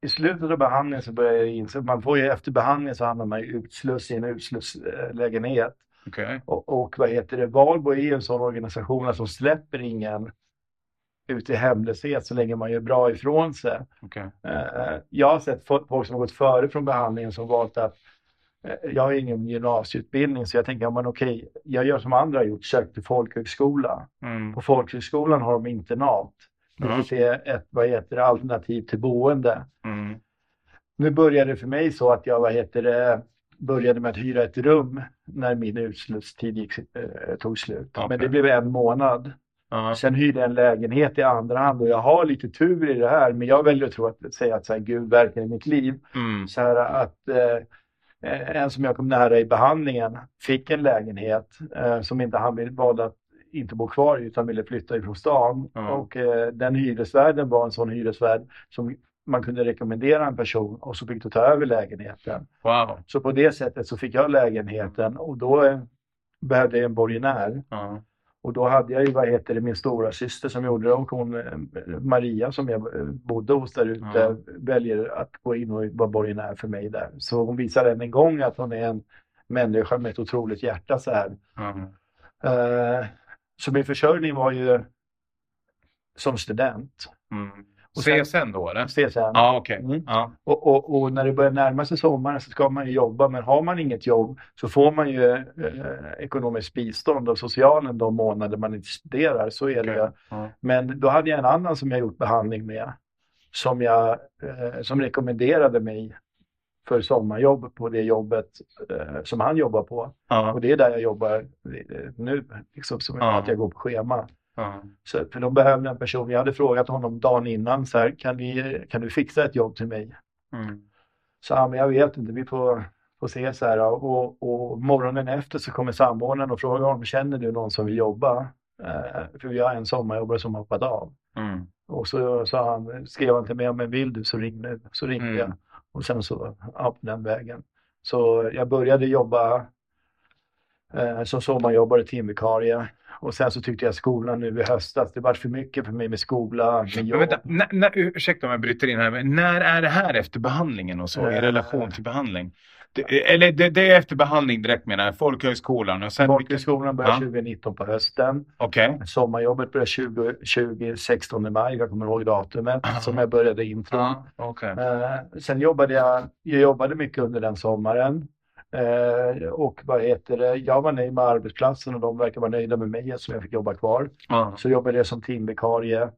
I slutet av behandlingen så började jag inse man får ju efter behandlingen så hamnar man i utsluss i en utslusslägenhet. Okay. Och, och vad heter det, Valbo är ju en sån organisation som släpper ingen ut i hemlöshet så länge man gör bra ifrån sig. Okay. Uh, jag har sett folk som har gått före från behandlingen som valt att jag har ingen gymnasieutbildning så jag tänker, men okej, jag gör som andra har gjort, sökt till folkhögskola. Mm. På folkhögskolan har de internat. Vilket Mm. är ett vad heter det, alternativ till boende. Mm. Nu började det för mig så att jag vad heter det, började med att hyra ett rum när min utsluttid gick, eh, tog slut. Okej. Men det blev en månad. Ja. Sen hyrde jag en lägenhet i andra hand och jag har lite tur i det här. Men jag väljer att tro att säga att så här, Gud verkar i mitt liv. Mm. Så här att eh, en som jag kom nära i behandlingen fick en lägenhet eh, som inte han valde att inte bo kvar i utan ville flytta ifrån stan. Ja. Och eh, den hyresvärden var en sån hyresvärd som man kunde rekommendera en person och så fick du ta över lägenheten. Wow. Så på det sättet så fick jag lägenheten och då eh, behövde jag en borgenär. Ja. Och då hade jag ju, vad heter det, min stora syster som gjorde det och hon eh, Maria som jag eh, bodde hos där ute Ja. väljer att gå in och vara borgenär för mig där. Så hon visar än en gång att hon är en människa med ett otroligt hjärta så här. Ja. Eh, så min försörjning var ju som student. Mm. Och sen- CSN då eller? CSN. Ja, okej. Mm. Ja. Och, och, och när det börjar närma sig sommaren så ska man ju jobba, men har man inget jobb så får man ju eh, ekonomiskt bistånd av socialen de månader man inte studerar. Så är det. Ja. Men då hade jag en annan som jag gjort behandling med som, jag, eh, som rekommenderade mig för sommarjobb på det jobbet eh, som han jobbar på. Ja. Och det är där jag jobbar eh, nu, liksom, som att jag går på schema. Ja. Så, för de behövde en person. Jag hade frågat honom dagen innan, så här, kan, vi, kan du fixa ett jobb till mig? Mm. Så han, men jag vet inte, vi får, får se så här. Och, och morgonen efter så kommer samordnaren och frågar honom, känner du någon som vill jobba? Eh, för vi har en sommarjobbare som hoppat av. Mm. Och så sa han, skrev han till mig, men vill du så ring nu. Så ringde Mm. jag. Och sen så, ja, den vägen. Så jag började jobba eh, som sommarjobbare, timvikarie. Och sen så tyckte jag skolan nu i höstas, det var för mycket för mig med skola, med Men jobb. vänta, när, när, ursäkta om jag bryter in här, men när är det här efter behandlingen och så? I Eh. relation till behandling? Det, eller det, det är efter behandling direkt menar jag, folkhögskolan och sen... Folkhögskolan började Ja. 2019 på hösten. Okej. Sommarjobbet började 20, 20, 16 maj, jag kommer ihåg datumet, Ah. som jag började intro. Ja, okej. Eh, sen jobbade jag, jag jobbade mycket under den sommaren. Eh, och vad heter det, jag var nöjd med arbetsplatsen och de verkar vara nöjda med mig eftersom jag fick jobba kvar. Ja. Så jobbade jag som teamvikarie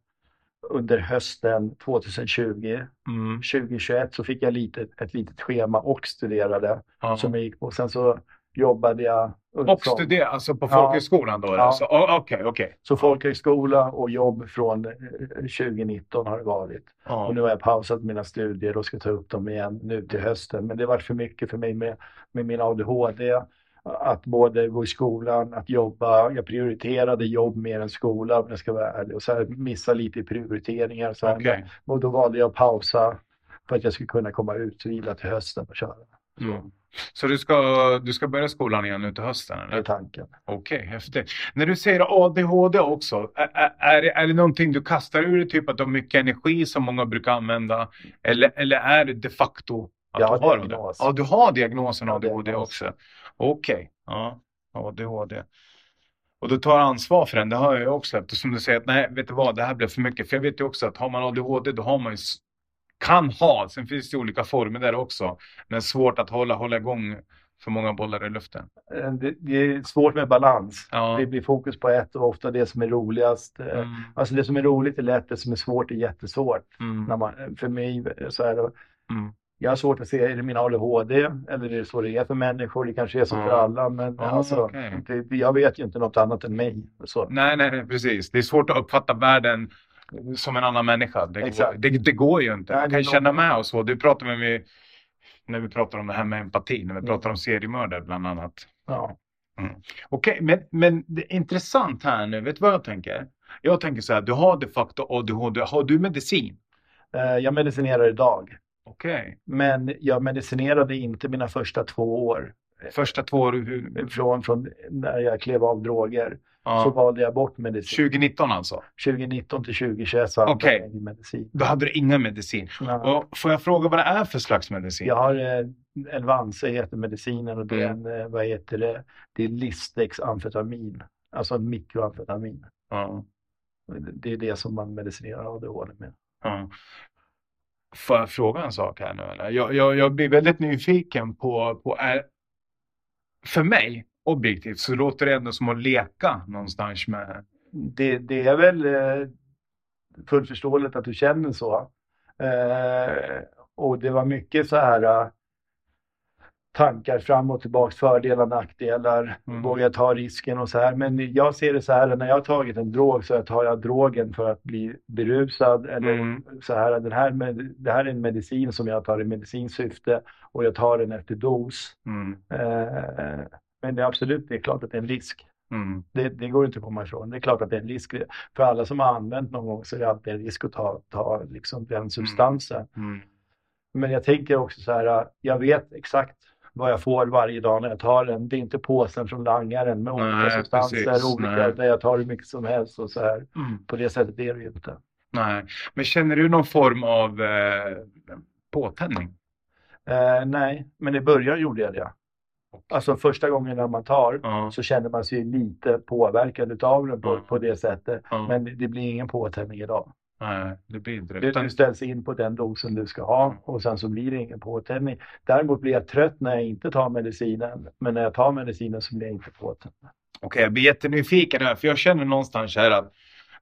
under hösten 2020. Mm. 2021 så fick jag lite, ett litet schema och studerade. Ja. Som jag gick på. Sen så jobbade jag Och som- studera, alltså på Ja. folkhögskolan då? Ja. Alltså, okej, okej. Så folkhögskola och jobb från eh, 2019 har det varit. Ja. Och nu har jag pausat mina studier och ska ta upp dem igen nu till hösten. Men det var för mycket för mig med, med min ADHD. Att både gå i skolan, att jobba. Jag prioriterade jobb mer än skola om jag ska vara ärlig. Och så här, missa lite i prioriteringar. Så här. Okej. Och då valde jag att pausa för att jag skulle kunna komma ut vila till hösten och köra. Mm. Så du ska, du ska börja skolan igen nu till hösten? Det är Eller? tanken. Okej, häftigt. När du säger ADHD också, är, är, är, det, någonting du kastar ur dig, typ att du har mycket energi som många brukar använda? Eller, eller är det de facto att Jag du har diagnos. Ja, du har diagnosen har ADHD diagnos. också. Okej, ja, ADHD. Och du tar ansvar för den, det har jag också eftersom du säger att nej, vet du vad, det här blev för mycket. För jag vet ju också att har man ADHD, då har man ju, kan ha, sen finns det olika former där också, men svårt att hålla, hålla igång för många bollar i luften. Eh, Det, det är svårt med balans. Ja. Det blir fokus på ett och ofta det som är roligast. Eh, Mm, Alltså det som är roligt är lätt, det som är svårt är jättesvårt. mm, När man, för mig så är det, mm. jag har svårt att se, är det min ADHD eller är det så det är för människor? Det kanske är så för alla, men Ja, alltså, okej. det, jag vet ju inte något annat än mig. Så. Nej, nej, precis. Det är svårt att uppfatta världen som en annan människa. Det, går, det, det går ju inte. Man kan är känna med och så. Du pratar med mig när vi pratar om det här med empati, när vi Mm. pratar om seriemördare bland annat. Ja. Okej, men, men det är intressant här nu. Vet du vad jag tänker? Jag tänker så här, du har de facto ADHD. Har du medicin? Eh, Jag medicinerar idag, Okej. men jag medicinerade inte mina första två år. Första två år, Från, från när jag klev av droger så ja. valde jag bort medicin. 2019 alltså? 2019 till 2021 så hade Okej. jag ingen medicin. Då hade du ingen medicin. Ja. Och får jag fråga vad det är för slags medicin? Jag har eh, Elvanse heter medicinen och det är Mm. en, eh, vad heter det, det är Listex amfetamin, alltså en mikroamfetamin. Ja. Det är det som man medicinerar ADHD med. Ja. Får jag fråga en sak här nu? Jag, jag, jag blir väldigt nyfiken på, på är, för mig, objektivt, så låter det ändå som att leka någonstans med... Det, det är väl eh, fullt förståeligt att du känner så. Eh, och det var mycket så här eh, tankar fram och tillbaks, fördelar, nackdelar, Mm. vågar ta risken och så här. Men jag ser det så här, när jag har tagit en drog så tar jag drogen för att bli berusad eller Mm. så här, den här det här är en medicin som jag tar i medicinsyfte och jag tar den efter dos. Mm, Eh, men det är absolut, det är klart att det är en risk. mm, Det, det går inte att komma ifrån. Det är klart att det är en risk. För alla som har använt någon gång så är det alltid en risk att ta, ta liksom den substansen. mm, Men jag tänker också så här, jag vet exakt vad jag får varje dag när jag tar den. Det är inte påsen från langaren med olika Nej, substanser, precis. olika, där jag tar hur mycket som helst och så här. mm. På det sättet är det ju inte. Nej, men känner du någon form av eh, påtändning? Eh, nej, men i början gjorde jag det. Alltså första gången när man tar Ja, så känner man sig lite påverkad utav den på, Ja. på det sättet. ja. Men det blir ingen påtändning idag. Nej, det blir inte det. Du, ställs in på den dosen du ska ha och sen så blir det ingen påtändning. Däremot blir jag trött när jag inte tar medicinen. Men när jag tar medicinen så blir jag inte påtänd. Okej, jag blir jättenyfiken här, för jag känner någonstans här att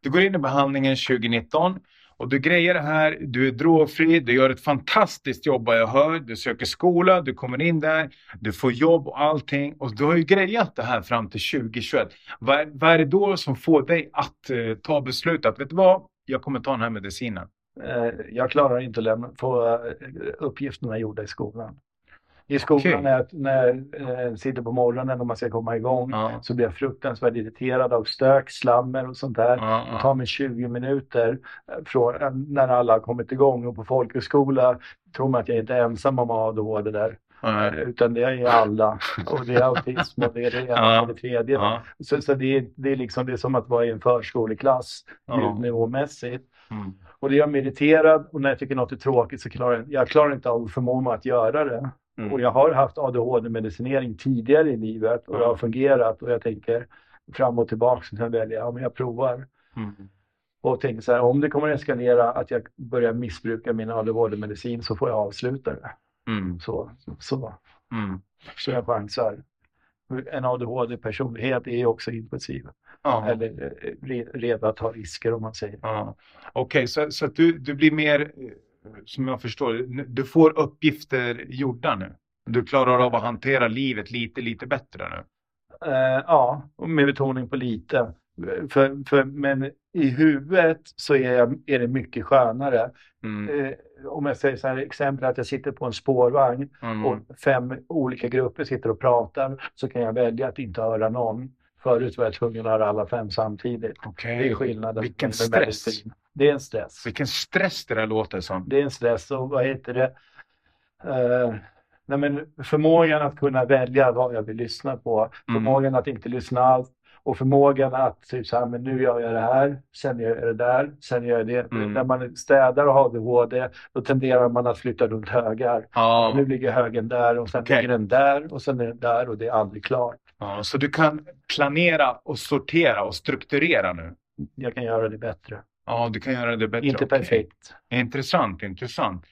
du går in i behandlingen 2019 och du grejer det här, du är drogfri, du gör ett fantastiskt jobb vad jag hör, du söker skola, du kommer in där, du får jobb och allting och du har ju grejat det här fram till 2021. Vad, vad är det då som får dig att eh, ta beslutet att vet du vad, jag kommer ta den här medicinen? Eh, jag klarar inte att lämna, få eh, uppgifterna gjorda i skolan. I skolan Okej. när när jag eh, sitter på morgonen och man ska komma igång Ja, så blir jag fruktansvärt irriterad av stök, slammer och sånt där. ja, Det ja. tar mig 20 minuter från, när alla har kommit igång och på folkhögskola tror man att jag inte är ensam om ADHD där. Utan det är alla. Och det är autism och det är det ena och det tredje. ja, Så, så det, är, det, är liksom, det är som att vara i en förskoleklass ja. ljudnivåmässigt. Mm. Och det gör mig irriterad och när jag tycker något är tråkigt så klarar jag, jag klarar inte av att förmå mig att göra det. Mm. Och jag har haft ADHD-medicinering tidigare i livet och det har fungerat och jag tänker fram och tillbaka så kan jag välja, ja men jag provar. Mm. Och tänker så här, om det kommer att eskalera att jag börjar missbruka min ADHD-medicin så får jag avsluta det. Mm. Så, så, Mm. så jag chansar. En ADHD-personlighet är också impulsiv. Ja. Eller eh, re, redo att ta risker om man säger. Ja. Okej, så, så att du, du blir mer, eh, som jag förstår du får uppgifter gjorda nu. Du klarar av att hantera livet lite, lite bättre nu. Eh, ja, med betoning på lite. För, för, men i huvudet så är, jag, är det mycket skönare. Mm. Eh, om jag säger så här, exempel att jag sitter på en spårvagn Mm. och fem olika grupper sitter och pratar så kan jag välja att inte höra någon. Förut var jag tvungen att höra alla fem samtidigt. Okej. Det är skillnaden. Vilken stress. medicin. Det är en stress. Vilken stress det där låter som. Det är en stress och vad heter det? Eh, nej men förmågan att kunna välja vad jag vill lyssna på. Mm. Förmågan att inte lyssna alls. Och förmågan att typ så här, men nu gör jag det här, sen gör jag det där, sen gör jag det. Mm. När man städar och har ADHD, då tenderar man att flytta runt högar. Ja. Nu ligger högen där och sen Okej. ligger den där och sen är den där och det är aldrig klart. ja. Så du kan planera och sortera och strukturera nu? Jag kan göra det bättre. Ja, du kan göra det bättre. Inte Okej. perfekt. Intressant, intressant.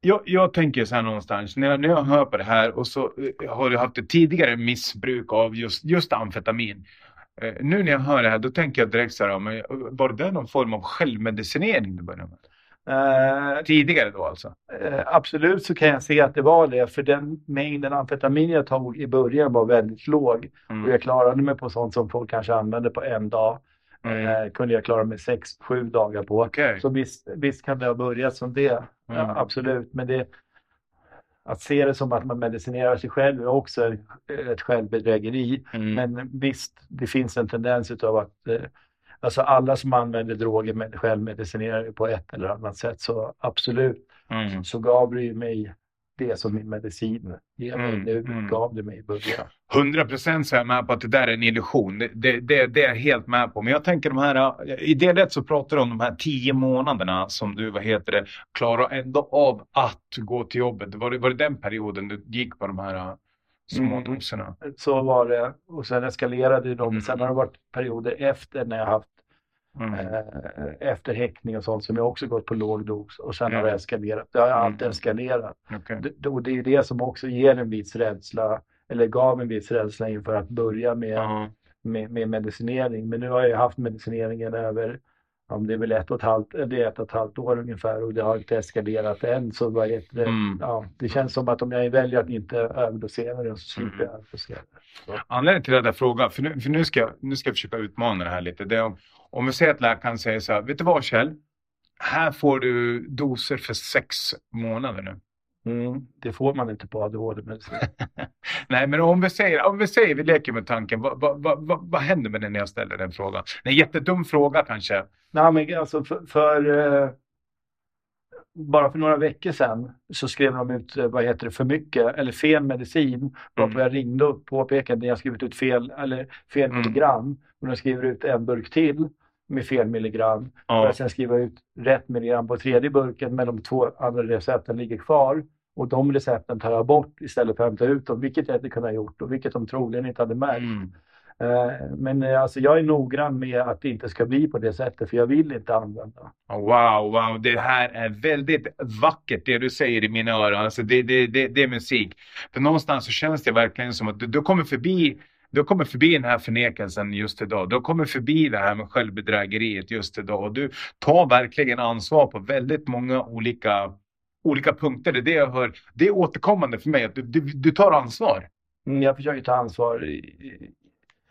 Jag, jag tänker så här någonstans, när jag, när jag hör på det här och så eh, har du haft ett tidigare missbruk av just, just amfetamin. Eh, nu när jag hör det här, då tänker jag direkt så här, men var det någon form av självmedicinering du började med? Eh, Tidigare då alltså? Eh, absolut så kan jag se att det var det, för den mängden amfetamin jag tog i början var väldigt låg. Mm. Och jag klarade mig på sånt som folk kanske använder på en dag. Mm. Eh, kunde jag klara mig sex, sju dagar på. Okej. Så visst, visst kan det ha börjat som det, ja, Mm. absolut. Men det, att se det som att man medicinerar sig själv är också ett självbedrägeri. Mm. Men visst, det finns en tendens utav att eh, alltså alla som använder droger med, självmedicinerar på ett eller annat sätt. Så absolut, Mm. så gav det ju mig det som min medicin ger mig Mm, nu, mm. gav det mig i början. 100 procent så är jag med på att det där är en illusion. Det, det, det, det är jag helt med på. Men jag tänker de här, i del ett så pratar du om de här tio månaderna som du, vad heter det, klarar ändå av att gå till jobbet. Var det, var det den perioden du gick på de här äh, små Mm. doserna? Så var det och sen eskalerade de. Mm. Sen har det varit perioder efter när jag haft Mm. eh, efter häckning och sånt som jag också gått på låg dos och sen Mm. har det eskalerat. Det har alltid Mm. eskalerat. Okej. Det, och det är det som också ger en viss rädsla eller gav en viss rädsla inför att börja med, Ja. med, med medicinering. Men nu har jag haft medicineringen över om det är väl ett och ett halvt, det är ett och ett halvt år ungefär och det har inte eskalerat än. Så vad det? Mm. Ja, det känns som att om jag väljer att inte överdosera det så slipper Mm. jag överdosera det. Anledningen till att jag frågar, för nu, för nu, ska, nu ska jag försöka utmana det här lite. Det är om, om vi säger att läkaren säger så här, vet du vad Kjell? Här får du doser för sex månader nu. Mm, det får man inte på ADHD-medicin. Nej, men om vi säger, om vi säger, vi leker med tanken, vad, vad, vad, vad, händer med det när jag ställer den frågan? Det är en jättedum fråga kanske. Nej, men alltså för, för eh, bara för några veckor sedan så skrev de ut, eh, vad heter det, för mycket eller fel medicin. Mm. jag ringde upp och påpekade att jag skrivit ut fel, eller fel Mm. milligram. Och de skriver ut en burk till med fel milligram. Och Ja. jag sen skriva ut rätt milligram på tredje burken men de två andra recepten ligger kvar. Och de recepten tar jag bort istället för att hämta ut dem, vilket jag inte kunde ha gjort och vilket de troligen inte hade märkt. Mm. Eh, Men eh, alltså, jag är noggrann med att det inte ska bli på det sättet, för jag vill inte använda. Wow, wow, det här är väldigt vackert det du säger i mina öron. Alltså det, det, det, det är musik. För någonstans så känns det verkligen som att du, du kommer förbi du kommer förbi den här förnekelsen just idag. Du kommer förbi det här med självbedrägeriet just idag. Och du tar verkligen ansvar på väldigt många olika, olika punkter. Det är det jag hör. Det är återkommande för mig. Att du, du, du tar ansvar. Mm, Jag försöker ta ansvar i-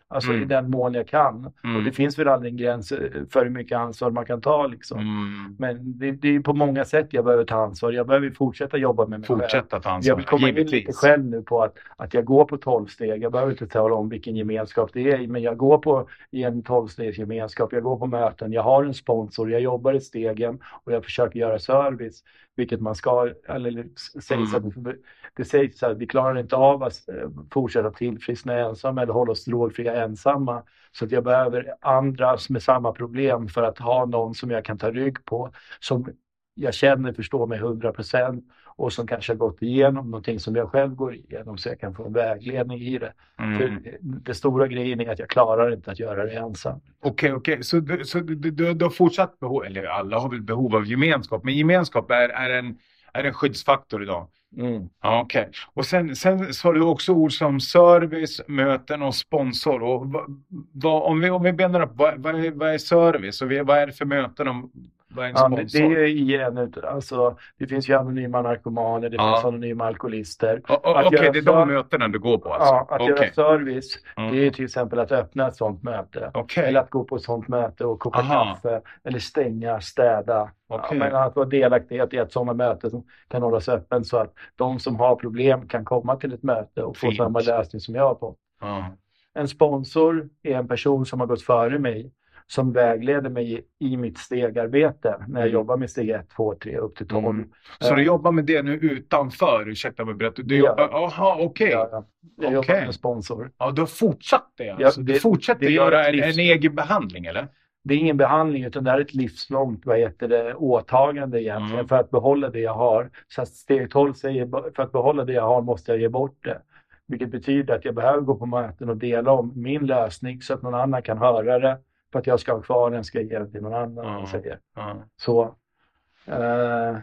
alltså Mm. i den mån jag kan. Mm. Och det finns väl aldrig en gräns eh, för hur mycket ansvar man kan ta. Liksom. Mm. Men det, det är på många sätt jag behöver ta ansvar. Jag behöver fortsätta jobba med mig själv. Fortsätta ta ansvar. Jag vill komma in lite själv nu på att, att jag går på tolvsteg. Jag behöver inte tala om vilken gemenskap det är men jag går på i en tolvstegsgemenskap. Jag går på möten. Jag har en sponsor. Jag jobbar i stegen och jag försöker göra service, vilket man ska. Eller sägs Mm. att det sägs att vi klarar inte av att eh, fortsätta tillfriskna ensamma eller hålla oss drogfria ensamma. Så att jag behöver andra med samma problem för att ha någon som jag kan ta rygg på, som jag känner förstår mig 100 procent och som kanske har gått igenom någonting som jag själv går igenom så jag kan få en vägledning i det. Mm. För det stora grejen är att jag klarar inte att göra det ensam. Okej, okej. Så, du, så du, du, du har fortsatt behov, eller alla har väl behov av gemenskap, men gemenskap är, är, en, är en skyddsfaktor idag. Ja, okej. Och sen, sen sa du också ord som service, möten och sponsor. Och vad, vad, om, vi, om vi benar upp, vad, vad, är, vad är service och vad är det för möten? En Ja, det är i en ut- alltså, det finns ju anonyma narkomaner, det Ja. finns anonyma alkoholister. O- o- att Okej, göra det är de mötena du går på alltså? Ja, att Okej. göra service, Mm. det är till exempel att öppna ett sådant möte. Okej. Eller att gå på ett sådant möte och koka kaffe eller stänga, städa. Ja, Okej. men att vara delaktighet i ett sådant möte som kan hållas öppen så att de som har problem kan komma till ett möte och få Fint. samma lösning som jag har fått. Ja. En sponsor är en person som har gått före mig som vägleder mig i mitt stegarbete när jag Mm. jobbar med steg 1, 2, 3 upp till 12. Mm. Så du jobbar med det nu utanför? Ursäkta mig berätta. Du Ja. jobbar, aha, okej. Ja, ja. Jag jobbar med sponsor. Ja, du har fortsatt det alltså? Ja, du det- fortsätter det gör göra en, en egen behandling eller? Det är ingen behandling utan det är ett livslångt vad heter det, åtagande egentligen Mm. för att behålla det jag har. Så att steg 12 säger för att behålla det jag har måste jag ge bort det. Vilket betyder att jag behöver gå på möten och dela om min lösning så att någon annan kan höra det. För att jag ska ha kvar den ska jag ge den till någon annan. Ja. säger. Ja. Så eh,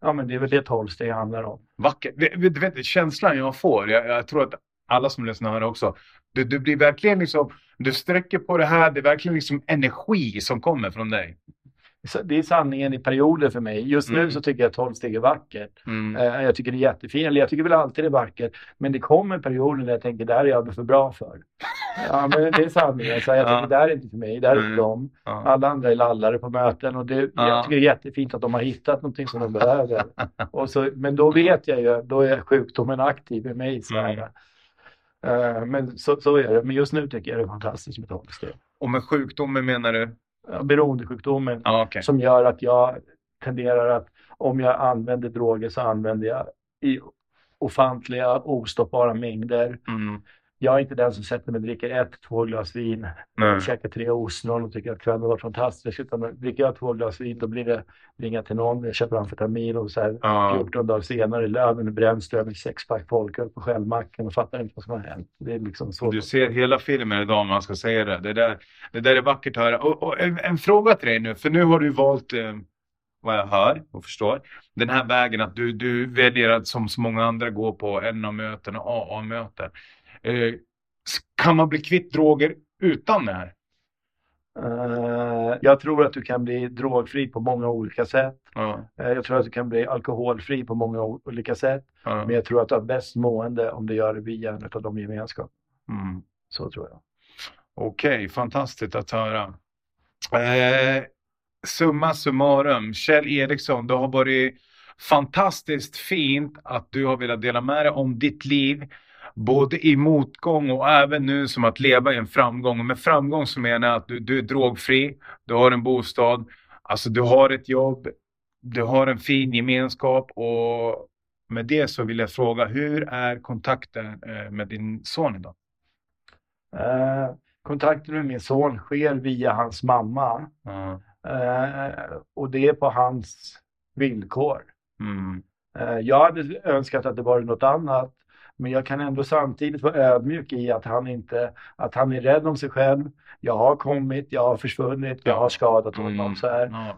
ja, men det är väl det 12 steg handlar om. Vackert. Du vet, känslan jag får, jag, jag tror att alla som lyssnar hör också. Du, du blir verkligen liksom, du sträcker på det här, det är verkligen liksom energi som kommer från dig. Det är sanningen i perioder för mig. Just nu Mm. så tycker jag att 12 steg är vackert. Mm. Eh, Jag tycker det är jättefint. Jag tycker väl alltid det är vackert. Men det kommer perioder där jag tänker, det här är jag för bra för. Ja, men det är sanningen. Så jag Ja. tänker, det här är inte för mig, det här är Mm. för dem. Ja. Alla andra är lallare på möten och det, Ja. jag tycker det är jättefint att de har hittat någonting som de behöver. Och så, men då vet jag ju, då är sjukdomen aktiv i mig. Så här. Eh, Men så, så är det. Men just nu tycker jag det är fantastiskt med 12 steg. Och med sjukdomen menar du? Beroendesjukdomen Ja, okej. som gör att jag tenderar att om jag använder droger så använder jag i ofantliga ostoppbara mängder. Mm. Jag är inte den som sätter mig och dricker ett, två glas vin, Nej. käkar tre ostron och tycker att kvällen var fantastisk. Utan dricker jag två glas vin då blir det ringa till någon, jag köper amfetamin och så här Ja. 14 dagar senare bränd, står jag med sexpack folköl på skällmacken och fattar inte vad som har hänt. Det är liksom så. Du ser hela filmen idag om man ska säga det. Det där, det där är vackert att höra. Och, och en, en fråga till dig nu, för nu har du valt, eh, vad jag hör och förstår, den här vägen att du, du väljer att som så många andra gå på NA-möten och AA-möten. Eh, kan man bli kvitt droger utan det här? Eh, jag tror att du kan bli drogfri på många olika sätt. Ja, Eh, jag tror att du kan bli alkoholfri på många olika sätt. Men jag tror att du har bäst mående om du gör det via en av de gemenskaperna. Mm. Så tror jag. Okej, fantastiskt att höra. Eh, summa summarum, Kjell Eriksson, det har varit fantastiskt fint att du har velat dela med dig om ditt liv. Både i motgång och även nu som att leva i en framgång. Och med framgång så menar jag att du, du är drogfri, du har en bostad, alltså du har ett jobb, du har en fin gemenskap och med det så vill jag fråga, hur är kontakten eh, med din son idag? Eh, kontakten med min son sker via hans mamma. Ja. Eh, och det är på hans villkor. Mm. Eh, jag hade önskat att det var något annat. Men jag kan ändå samtidigt vara ödmjuk i att han inte, att han är rädd om sig själv. Jag har kommit, jag har försvunnit, jag har skadat honom. Mm. Så här.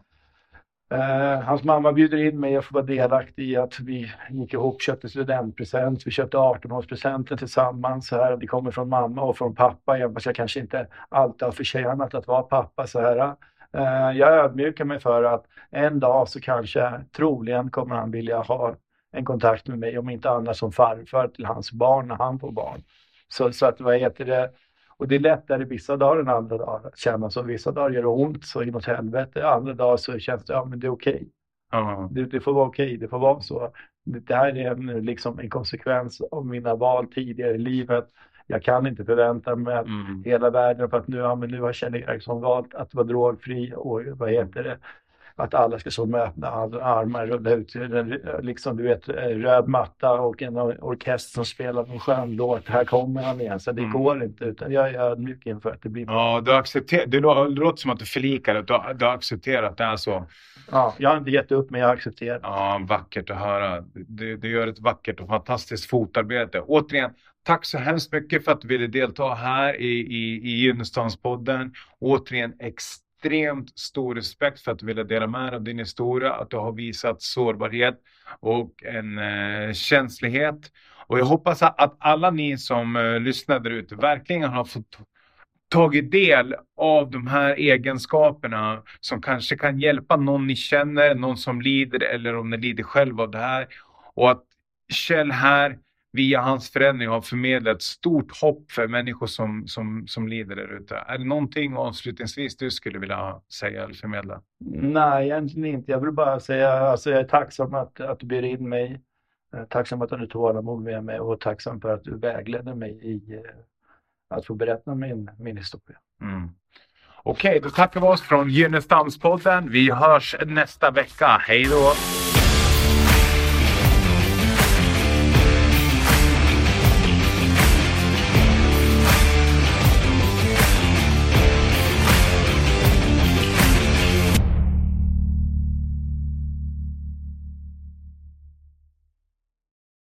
Eh, hans mamma bjuder in mig att få vara delaktig i att vi gick ihop, köpte studentpresent, vi köpte 18-årspresenten tillsammans. Så här. Det kommer från mamma och från pappa, även fast jag kanske inte alltid har förtjänat att vara pappa. Så här. Eh, jag ödmjukar mig för att en dag så kanske, troligen kommer han vilja ha en kontakt med mig, om inte annat som farfar till hans barn när han får barn. Så, så att vad heter det? Och det är lättare vissa dagar än andra dagar att känna så. Vissa dagar gör det ont så inåt helvete. Andra dagar så känns det, ja men det är okej. Ja. Det, det får vara okej, det får vara så. Det, det här är en, liksom en konsekvens av mina val tidigare i livet. Jag kan inte förvänta mig att Mm. hela världen för att nu, ja, men nu har Kjell Eriksson valt att vara drogfri och vad heter det? Att alla ska stå med öppna ar- armar, rulla ut liksom du vet röd matta och en or- orkester som spelar en skön låt. Här kommer han igen. Så det Mm. går inte utan jag är ödmjuk inför att det blir Ja, du accepterar, det lå- det låter som att du förlikar dig, du, du har accepterat att det är så. Ja, jag har inte gett upp men jag accepterar. Ja, vackert att höra. Du, du gör ett vackert och fantastiskt fotarbete. Återigen, tack så hemskt mycket för att du ville delta här i, i, i Gynnestamspodden. Återigen, extremt stor respekt för att du ville dela med dig av din historia, att du har visat sårbarhet och en eh, känslighet. Och jag hoppas att, alla ni som eh, lyssnar där ute verkligen har fått tagit del av de här egenskaperna som kanske kan hjälpa någon ni känner, någon som lider eller om ni lider själv av det här. Och att Kjell här via hans förändring har förmedlat stort hopp för människor som, som, som lider där ute. Är det någonting avslutningsvis du skulle vilja säga eller förmedla? Nej, egentligen inte. Jag vill bara säga alltså jag är tacksam att, att du bjöd in mig. Tacksam att du hade tålamod med mig och tacksam för att du vägledde mig i eh, att få berätta min, min historia. Mm. Okej, då tackar vi oss från Gynnestamspodden. Vi hörs nästa vecka. Hej då!